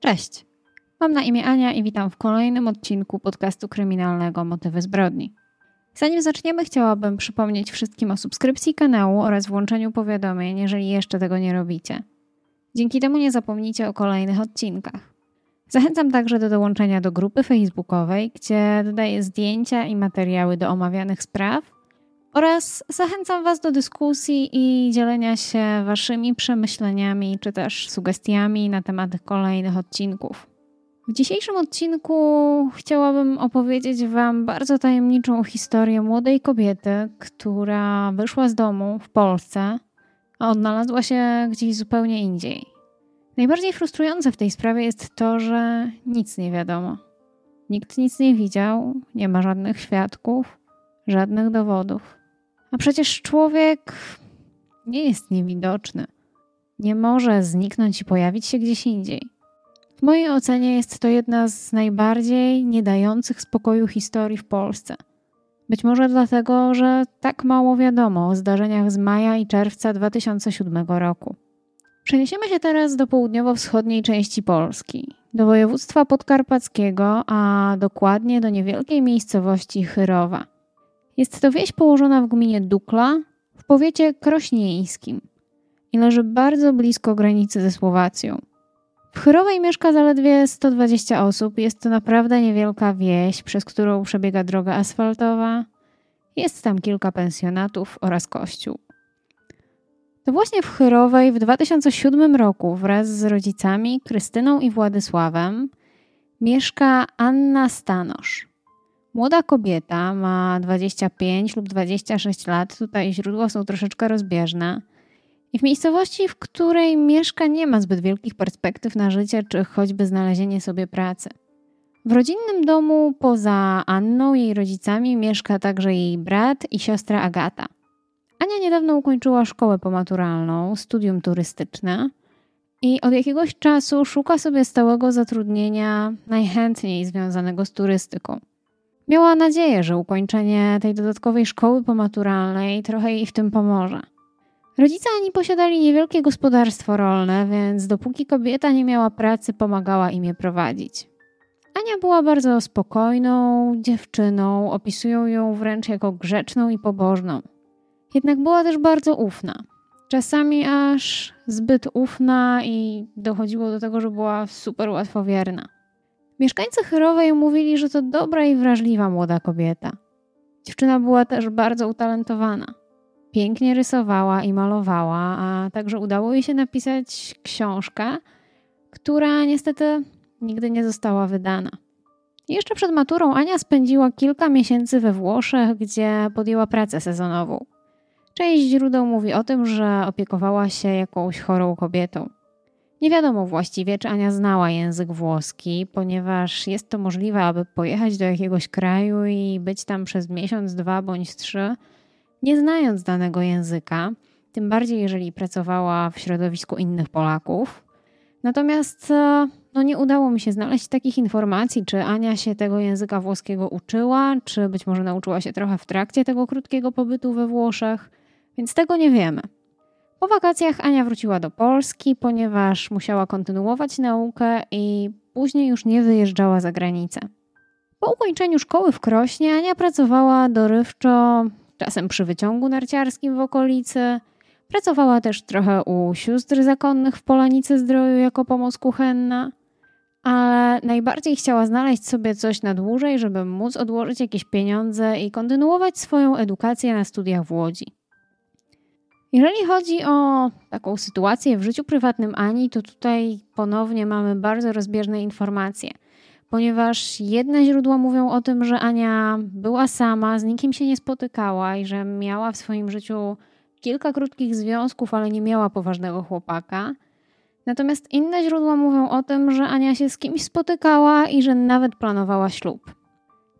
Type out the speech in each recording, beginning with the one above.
Cześć. Mam na imię Ania i witam w kolejnym odcinku podcastu kryminalnego Motywy zbrodni. Zanim zaczniemy, chciałabym przypomnieć wszystkim o subskrypcji kanału oraz włączeniu powiadomień, jeżeli jeszcze tego nie robicie. Dzięki temu nie zapomnijcie o kolejnych odcinkach. Zachęcam także do dołączenia do grupy facebookowej, gdzie dodaję zdjęcia i materiały do omawianych spraw oraz zachęcam Was do dyskusji i dzielenia się Waszymi przemyśleniami czy też sugestiami na temat kolejnych odcinków. W dzisiejszym odcinku chciałabym opowiedzieć Wam bardzo tajemniczą historię młodej kobiety, która wyszła z domu w Polsce, a odnalazła się gdzieś zupełnie indziej. Najbardziej frustrujące w tej sprawie jest to, że nic nie wiadomo. Nikt nic nie widział, nie ma żadnych świadków, żadnych dowodów. A przecież człowiek nie jest niewidoczny. Nie może zniknąć i pojawić się gdzieś indziej. W mojej ocenie jest to jedna z najbardziej nie dających spokoju historii w Polsce. Być może dlatego, że tak mało wiadomo o zdarzeniach z maja i czerwca 2007 roku. Przeniesiemy się teraz do południowo-wschodniej części Polski, do województwa podkarpackiego, a dokładnie do niewielkiej miejscowości Chyrowa. Jest to wieś położona w gminie Dukla w powiecie krośnieńskim i leży bardzo blisko granicy ze Słowacją. W Chyrowej mieszka zaledwie 120 osób. Jest to naprawdę niewielka wieś, przez którą przebiega droga asfaltowa. Jest tam kilka pensjonatów oraz kościół. To właśnie w Chyrowej w 2007 roku wraz z rodzicami Krystyną i Władysławem mieszka Anna Stanosz. Młoda kobieta ma 25 lub 26 lat, tutaj źródła są troszeczkę rozbieżne. I w miejscowości, w której mieszka, nie ma zbyt wielkich perspektyw na życie czy choćby znalezienie sobie pracy. W rodzinnym domu poza Anną, jej rodzicami, mieszka także jej brat i siostra Agata. Ania niedawno ukończyła szkołę pomaturalną, studium turystyczne i od jakiegoś czasu szuka sobie stałego zatrudnienia, najchętniej związanego z turystyką. Miała nadzieję, że ukończenie tej dodatkowej szkoły pomaturalnej trochę jej w tym pomoże. Rodzice Ani posiadali niewielkie gospodarstwo rolne, więc dopóki kobieta nie miała pracy, pomagała im je prowadzić. Ania była bardzo spokojną dziewczyną, opisują ją wręcz jako grzeczną i pobożną. Jednak była też bardzo ufna. Czasami aż zbyt ufna i dochodziło do tego, że była super łatwowierna. Mieszkańcy Chyrowej mówili, że to dobra i wrażliwa młoda kobieta. Dziewczyna była też bardzo utalentowana. Pięknie rysowała i malowała, a także udało jej się napisać książkę, która niestety nigdy nie została wydana. Jeszcze przed maturą Ania spędziła kilka miesięcy we Włoszech, gdzie podjęła pracę sezonową. Część źródeł mówi o tym, że opiekowała się jakąś chorą kobietą. Nie wiadomo właściwie, czy Ania znała język włoski, ponieważ jest to możliwe, aby pojechać do jakiegoś kraju i być tam przez miesiąc, dwa bądź trzy, nie znając danego języka, tym bardziej jeżeli pracowała w środowisku innych Polaków. Natomiast e, no, nie udało mi się znaleźć takich informacji, czy Ania się tego języka włoskiego uczyła, czy być może nauczyła się trochę w trakcie tego krótkiego pobytu we Włoszech, więc tego nie wiemy. Po wakacjach Ania wróciła do Polski, ponieważ musiała kontynuować naukę i później już nie wyjeżdżała za granicę. Po ukończeniu szkoły w Krośnie Ania pracowała dorywczo, czasem przy wyciągu narciarskim w okolicy. Pracowała też trochę u sióstr zakonnych w Polanicy Zdroju jako pomoc kuchenna, ale najbardziej chciała znaleźć sobie coś na dłużej, żeby móc odłożyć jakieś pieniądze i kontynuować swoją edukację na studiach w Łodzi. Jeżeli chodzi o taką sytuację w życiu prywatnym Ani, to tutaj ponownie mamy bardzo rozbieżne informacje, ponieważ jedne źródła mówią o tym, że Ania była sama, z nikim się nie spotykała i że miała w swoim życiu kilka krótkich związków, ale nie miała poważnego chłopaka. Natomiast inne źródła mówią o tym, że Ania się z kimś spotykała i że nawet planowała ślub.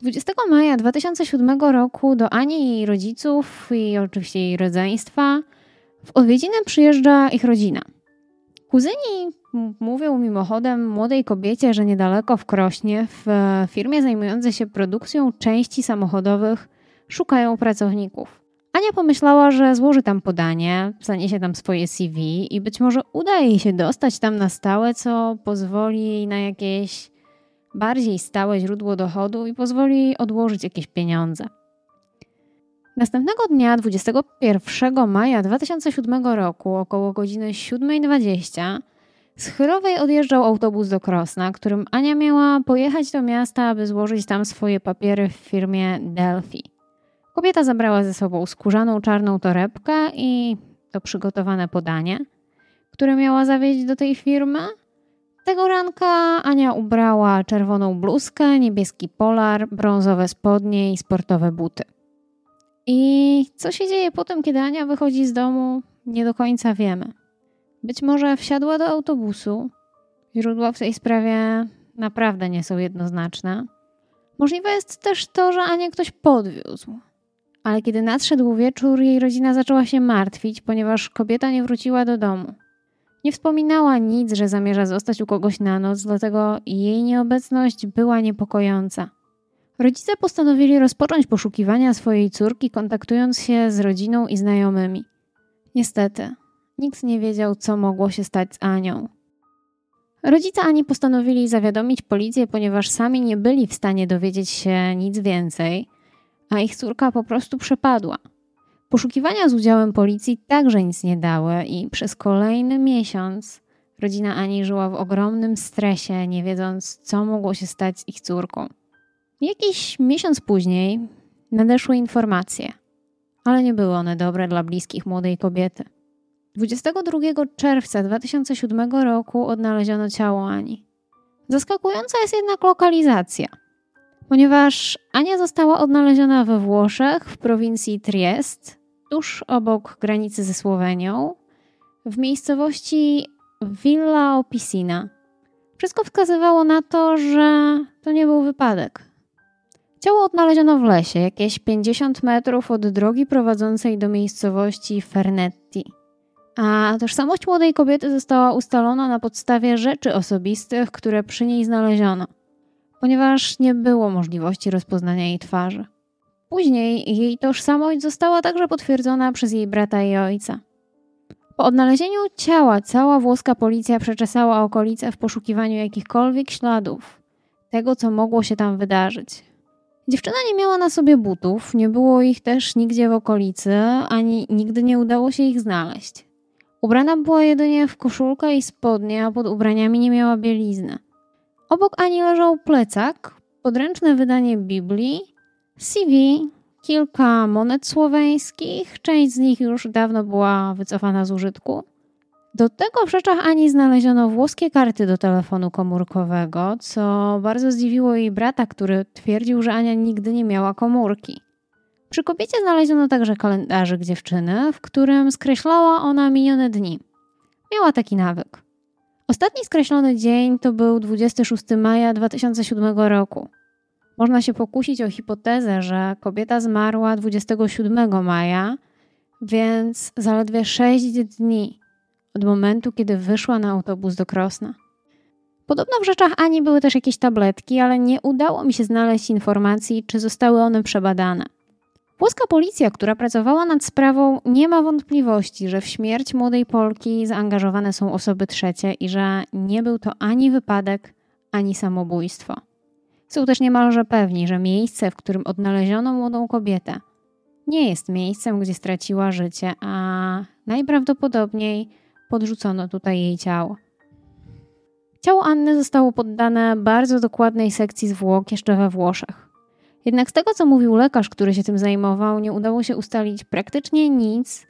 20 maja 2007 roku do Ani i jej rodziców i oczywiście jej rodzeństwa w odwiedziny przyjeżdża ich rodzina. Kuzyni mówią mimochodem młodej kobiecie, że niedaleko w Krośnie w firmie zajmującej się produkcją części samochodowych szukają pracowników. Ania pomyślała, że złoży tam podanie, zaniesie tam swoje CV i być może uda jej się dostać tam na stałe, co pozwoli jej na jakieś bardziej stałe źródło dochodu i pozwoli odłożyć jakieś pieniądze. Następnego dnia, 21 maja 2007 roku, około godziny 7.20, z Chyrowej odjeżdżał autobus do Krosna, którym Ania miała pojechać do miasta, aby złożyć tam swoje papiery w firmie Delphi. Kobieta zabrała ze sobą skórzaną czarną torebkę i to przygotowane podanie, które miała zawieźć do tej firmy. Tego ranka Ania ubrała czerwoną bluzkę, niebieski polar, brązowe spodnie i sportowe buty. I co się dzieje potem, kiedy Ania wychodzi z domu, nie do końca wiemy. Być może wsiadła do autobusu. Źródła w tej sprawie naprawdę nie są jednoznaczne. Możliwe jest też to, że Ania ktoś podwiózł. Ale kiedy nadszedł wieczór, jej rodzina zaczęła się martwić, ponieważ kobieta nie wróciła do domu. Nie wspominała nic, że zamierza zostać u kogoś na noc, dlatego jej nieobecność była niepokojąca. Rodzice postanowili rozpocząć poszukiwania swojej córki, kontaktując się z rodziną i znajomymi. Niestety, nikt nie wiedział, co mogło się stać z Anią. Rodzice Ani postanowili zawiadomić policję, ponieważ sami nie byli w stanie dowiedzieć się nic więcej, a ich córka po prostu przepadła. Poszukiwania z udziałem policji także nic nie dały i przez kolejny miesiąc rodzina Ani żyła w ogromnym stresie, nie wiedząc, co mogło się stać z ich córką. Jakiś miesiąc później nadeszły informacje, ale nie były one dobre dla bliskich młodej kobiety. 22 czerwca 2007 roku odnaleziono ciało Ani. Zaskakująca jest jednak lokalizacja, ponieważ Ania została odnaleziona we Włoszech w prowincji Triest, tuż obok granicy ze Słowenią, w miejscowości Villa Opisina. Wszystko wskazywało na to, że to nie był wypadek. Ciało odnaleziono w lesie, jakieś 50 metrów od drogi prowadzącej do miejscowości Fernetti. A tożsamość młodej kobiety została ustalona na podstawie rzeczy osobistych, które przy niej znaleziono, ponieważ nie było możliwości rozpoznania jej twarzy. Później jej tożsamość została także potwierdzona przez jej brata i ojca. Po odnalezieniu ciała cała włoska policja przeczesała okolice w poszukiwaniu jakichkolwiek śladów tego, co mogło się tam wydarzyć. Dziewczyna nie miała na sobie butów, nie było ich też nigdzie w okolicy, ani nigdy nie udało się ich znaleźć. Ubrana była jedynie w koszulkę i spodnie, a pod ubraniami nie miała bielizny. Obok Ani leżał plecak, podręczne wydanie Biblii, CV, kilka monet słoweńskich, część z nich już dawno była wycofana z użytku. Do tego w rzeczach Ani znaleziono włoskie karty do telefonu komórkowego, co bardzo zdziwiło jej brata, który twierdził, że Ania nigdy nie miała komórki. Przy kobiecie znaleziono także kalendarzyk dziewczyny, w którym skreślała ona minione dni. Miała taki nawyk. Ostatni skreślony dzień to był 26 maja 2007 roku. Można się pokusić o hipotezę, że kobieta zmarła 27 maja, więc zaledwie 6 dni od momentu, kiedy wyszła na autobus do Krosna. Podobno w rzeczach Ani były też jakieś tabletki, ale nie udało mi się znaleźć informacji, czy zostały one przebadane. Włoska policja, która pracowała nad sprawą, nie ma wątpliwości, że w śmierć młodej Polki zaangażowane są osoby trzecie i że nie był to ani wypadek, ani samobójstwo. Są też niemalże pewni, że miejsce, w którym odnaleziono młodą kobietę, nie jest miejscem, gdzie straciła życie, a najprawdopodobniej podrzucono tutaj jej ciało. Ciało Anny zostało poddane bardzo dokładnej sekcji zwłok jeszcze we Włoszech. Jednak z tego, co mówił lekarz, który się tym zajmował, nie udało się ustalić praktycznie nic,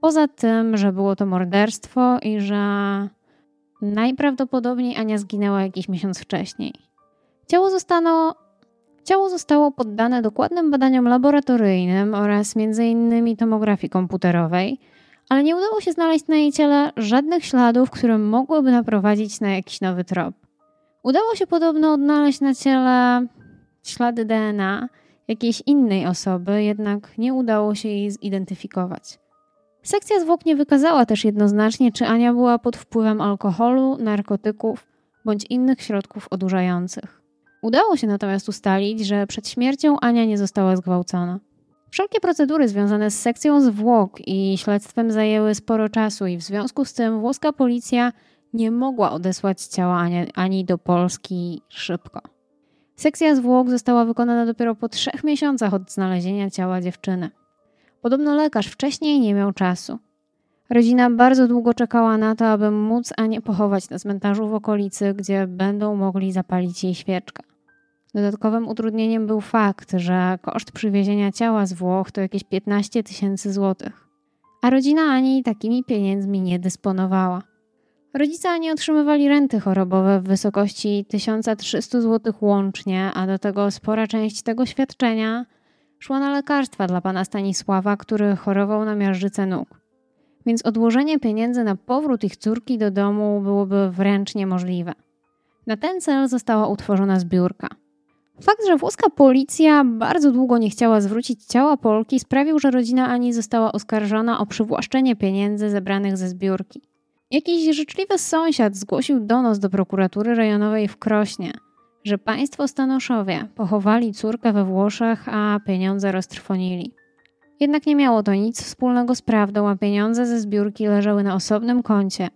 poza tym, że było to morderstwo i że najprawdopodobniej Ania zginęła jakiś miesiąc wcześniej. Ciało ciało zostało poddane dokładnym badaniom laboratoryjnym oraz m.in. tomografii komputerowej, ale nie udało się znaleźć na jej ciele żadnych śladów, które mogłyby naprowadzić na jakiś nowy trop. Udało się podobno odnaleźć na ciele ślady DNA jakiejś innej osoby, jednak nie udało się jej zidentyfikować. Sekcja zwłok nie wykazała też jednoznacznie, czy Ania była pod wpływem alkoholu, narkotyków bądź innych środków odurzających. Udało się natomiast ustalić, że przed śmiercią Ania nie została zgwałcona. Wszelkie procedury związane z sekcją zwłok i śledztwem zajęły sporo czasu i w związku z tym włoska policja nie mogła odesłać ciała ani, ani do Polski szybko. Sekcja zwłok została wykonana dopiero po trzech miesiącach od znalezienia ciała dziewczyny. Podobno lekarz wcześniej nie miał czasu. Rodzina bardzo długo czekała na to, aby móc Anię pochować na cmentarzu w okolicy, gdzie będą mogli zapalić jej świeczkę. Dodatkowym utrudnieniem był fakt, że koszt przywiezienia ciała z Włoch to jakieś 15 tysięcy złotych. A rodzina Ani takimi pieniędzmi nie dysponowała. Rodzice Ani otrzymywali renty chorobowe w wysokości 1300 zł łącznie, a do tego spora część tego świadczenia szła na lekarstwa dla pana Stanisława, który chorował na miażdżycę nóg. Więc odłożenie pieniędzy na powrót ich córki do domu byłoby wręcz niemożliwe. Na ten cel została utworzona zbiórka. Fakt, że włoska policja bardzo długo nie chciała zwrócić ciała Polki, sprawił, że rodzina Ani została oskarżona o przywłaszczenie pieniędzy zebranych ze zbiórki. Jakiś życzliwy sąsiad zgłosił donos do prokuratury rejonowej w Krośnie, że państwo Stanoszowie pochowali córkę we Włoszech, a pieniądze roztrwonili. Jednak nie miało to nic wspólnego z prawdą, a pieniądze ze zbiórki leżały na osobnym koncie,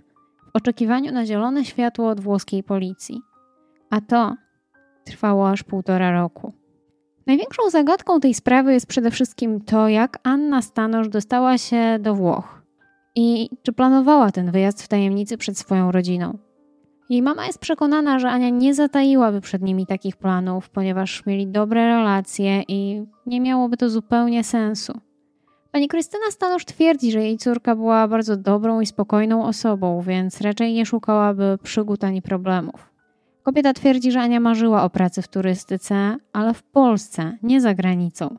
w oczekiwaniu na zielone światło od włoskiej policji. A to trwało aż półtora roku. Największą zagadką tej sprawy jest przede wszystkim to, jak Anna Stanosz dostała się do Włoch i czy planowała ten wyjazd w tajemnicy przed swoją rodziną. Jej mama jest przekonana, że Ania nie zataiłaby przed nimi takich planów, ponieważ mieli dobre relacje i nie miałoby to zupełnie sensu. Pani Krystyna Stanosz twierdzi, że jej córka była bardzo dobrą i spokojną osobą, więc raczej nie szukałaby przygód ani problemów. Kobieta twierdzi, że Ania marzyła o pracy w turystyce, ale w Polsce, nie za granicą.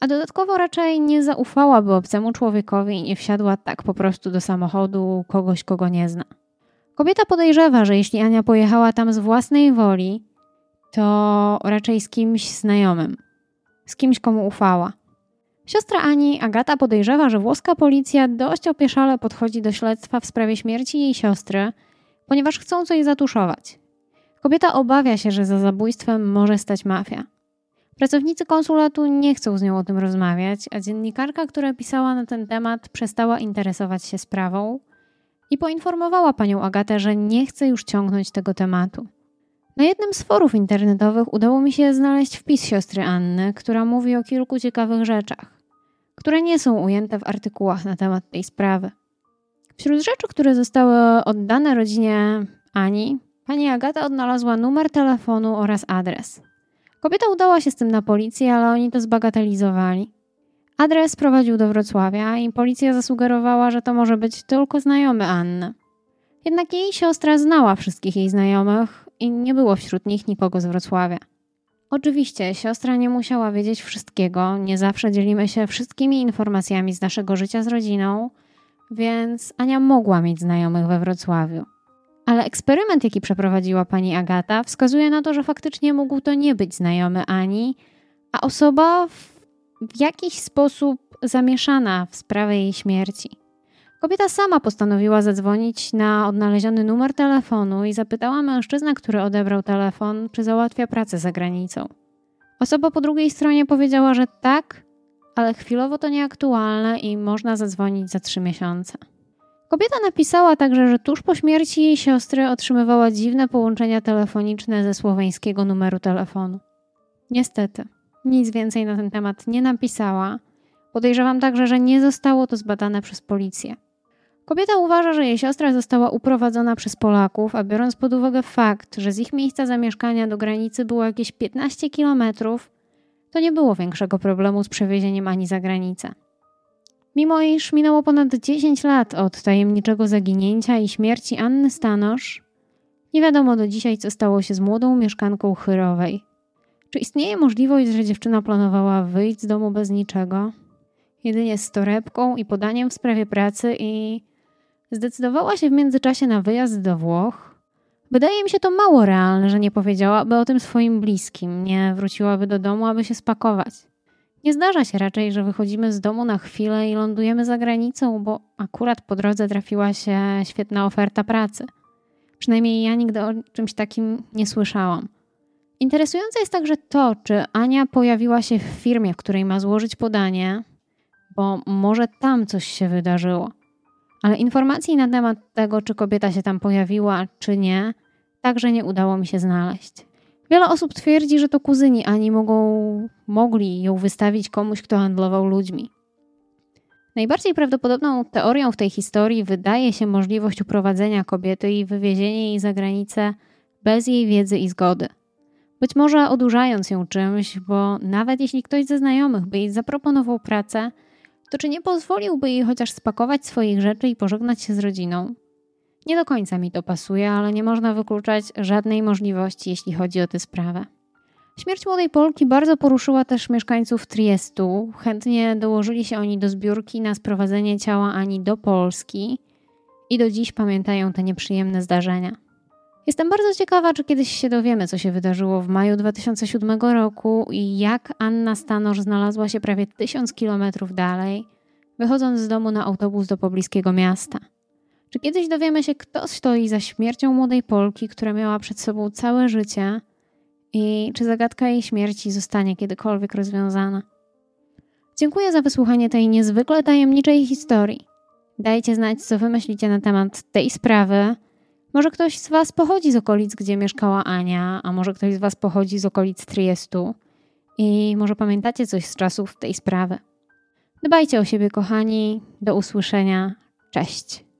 A dodatkowo raczej nie zaufałaby obcemu człowiekowi i nie wsiadła tak po prostu do samochodu kogoś, kogo nie zna. Kobieta podejrzewa, że jeśli Ania pojechała tam z własnej woli, to raczej z kimś znajomym, z kimś, komu ufała. Siostra Ani, Agata, podejrzewa, że włoska policja dość opieszale podchodzi do śledztwa w sprawie śmierci jej siostry, ponieważ chcą coś zatuszować. Kobieta obawia się, że za zabójstwem może stać mafia. Pracownicy konsulatu nie chcą z nią o tym rozmawiać, a dziennikarka, która pisała na ten temat, przestała interesować się sprawą i poinformowała panią Agatę, że nie chce już ciągnąć tego tematu. Na jednym z forów internetowych udało mi się znaleźć wpis siostry Anny, która mówi o kilku ciekawych rzeczach, które nie są ujęte w artykułach na temat tej sprawy. Wśród rzeczy, które zostały oddane rodzinie Ani, pani Agata odnalazła numer telefonu oraz adres. Kobieta udała się z tym na policję, ale oni to zbagatelizowali. Adres prowadził do Wrocławia i policja zasugerowała, że to może być tylko znajomy Anny. Jednak jej siostra znała wszystkich jej znajomych i nie było wśród nich nikogo z Wrocławia. Oczywiście siostra nie musiała wiedzieć wszystkiego, nie zawsze dzielimy się wszystkimi informacjami z naszego życia z rodziną, więc Ania mogła mieć znajomych we Wrocławiu. Ale eksperyment, jaki przeprowadziła pani Agata, wskazuje na to, że faktycznie mógł to nie być znajomy Ani, a osoba w, jakiś sposób zamieszana w sprawę jej śmierci. Kobieta sama postanowiła zadzwonić na odnaleziony numer telefonu i zapytała mężczyznę, który odebrał telefon, czy załatwia pracę za granicą. Osoba po drugiej stronie powiedziała, że tak, ale chwilowo to nieaktualne i można zadzwonić za trzy miesiące. Kobieta napisała także, że tuż po śmierci jej siostry otrzymywała dziwne połączenia telefoniczne ze słoweńskiego numeru telefonu. Niestety, nic więcej na ten temat nie napisała. Podejrzewam także, że nie zostało to zbadane przez policję. Kobieta uważa, że jej siostra została uprowadzona przez Polaków, a biorąc pod uwagę fakt, że z ich miejsca zamieszkania do granicy było jakieś 15 kilometrów, to nie było większego problemu z przewiezieniem ani za granicę. Mimo iż minęło ponad 10 lat od tajemniczego zaginięcia i śmierci Anny Stanosz, nie wiadomo do dzisiaj, co stało się z młodą mieszkanką Chyrowej. Czy istnieje możliwość, że dziewczyna planowała wyjść z domu bez niczego? Jedynie z torebką i podaniem w sprawie pracy i zdecydowała się w międzyczasie na wyjazd do Włoch. Wydaje mi się to mało realne, że nie powiedziałaby o tym swoim bliskim, nie wróciłaby do domu, aby się spakować. Nie zdarza się raczej, że wychodzimy z domu na chwilę i lądujemy za granicą, bo akurat po drodze trafiła się świetna oferta pracy. Przynajmniej ja nigdy o czymś takim nie słyszałam. Interesujące jest także to, czy Ania pojawiła się w firmie, w której ma złożyć podanie, bo może tam coś się wydarzyło. Ale informacji na temat tego, czy kobieta się tam pojawiła, czy nie, także nie udało mi się znaleźć. Wiele osób twierdzi, że to kuzyni Ani mogą, mogli ją wystawić komuś, kto handlował ludźmi. Najbardziej prawdopodobną teorią w tej historii wydaje się możliwość uprowadzenia kobiety i wywiezienia jej za granicę bez jej wiedzy i zgody. Być może odurzając ją czymś, bo nawet jeśli ktoś ze znajomych by jej zaproponował pracę, to czy nie pozwoliłby jej chociaż spakować swoich rzeczy i pożegnać się z rodziną? Nie do końca mi to pasuje, ale nie można wykluczać żadnej możliwości, jeśli chodzi o tę sprawę. Śmierć młodej Polki bardzo poruszyła też mieszkańców Triestu. Chętnie dołożyli się oni do zbiórki na sprowadzenie ciała Ani do Polski i do dziś pamiętają te nieprzyjemne zdarzenia. Jestem bardzo ciekawa, czy kiedyś się dowiemy, co się wydarzyło w maju 2007 roku i jak Anna Stanosz znalazła się prawie tysiąc kilometrów dalej, wychodząc z domu na autobus do pobliskiego miasta. Czy kiedyś dowiemy się, kto stoi za śmiercią młodej Polki, która miała przed sobą całe życie i czy zagadka jej śmierci zostanie kiedykolwiek rozwiązana? Dziękuję za wysłuchanie tej niezwykle tajemniczej historii. Dajcie znać, co wy myślicie na temat tej sprawy może ktoś z Was pochodzi z okolic, gdzie mieszkała Ania, a może ktoś z Was pochodzi z okolic Triestu i może pamiętacie coś z czasów tej sprawy. Dbajcie o siebie, kochani. Do usłyszenia. Cześć.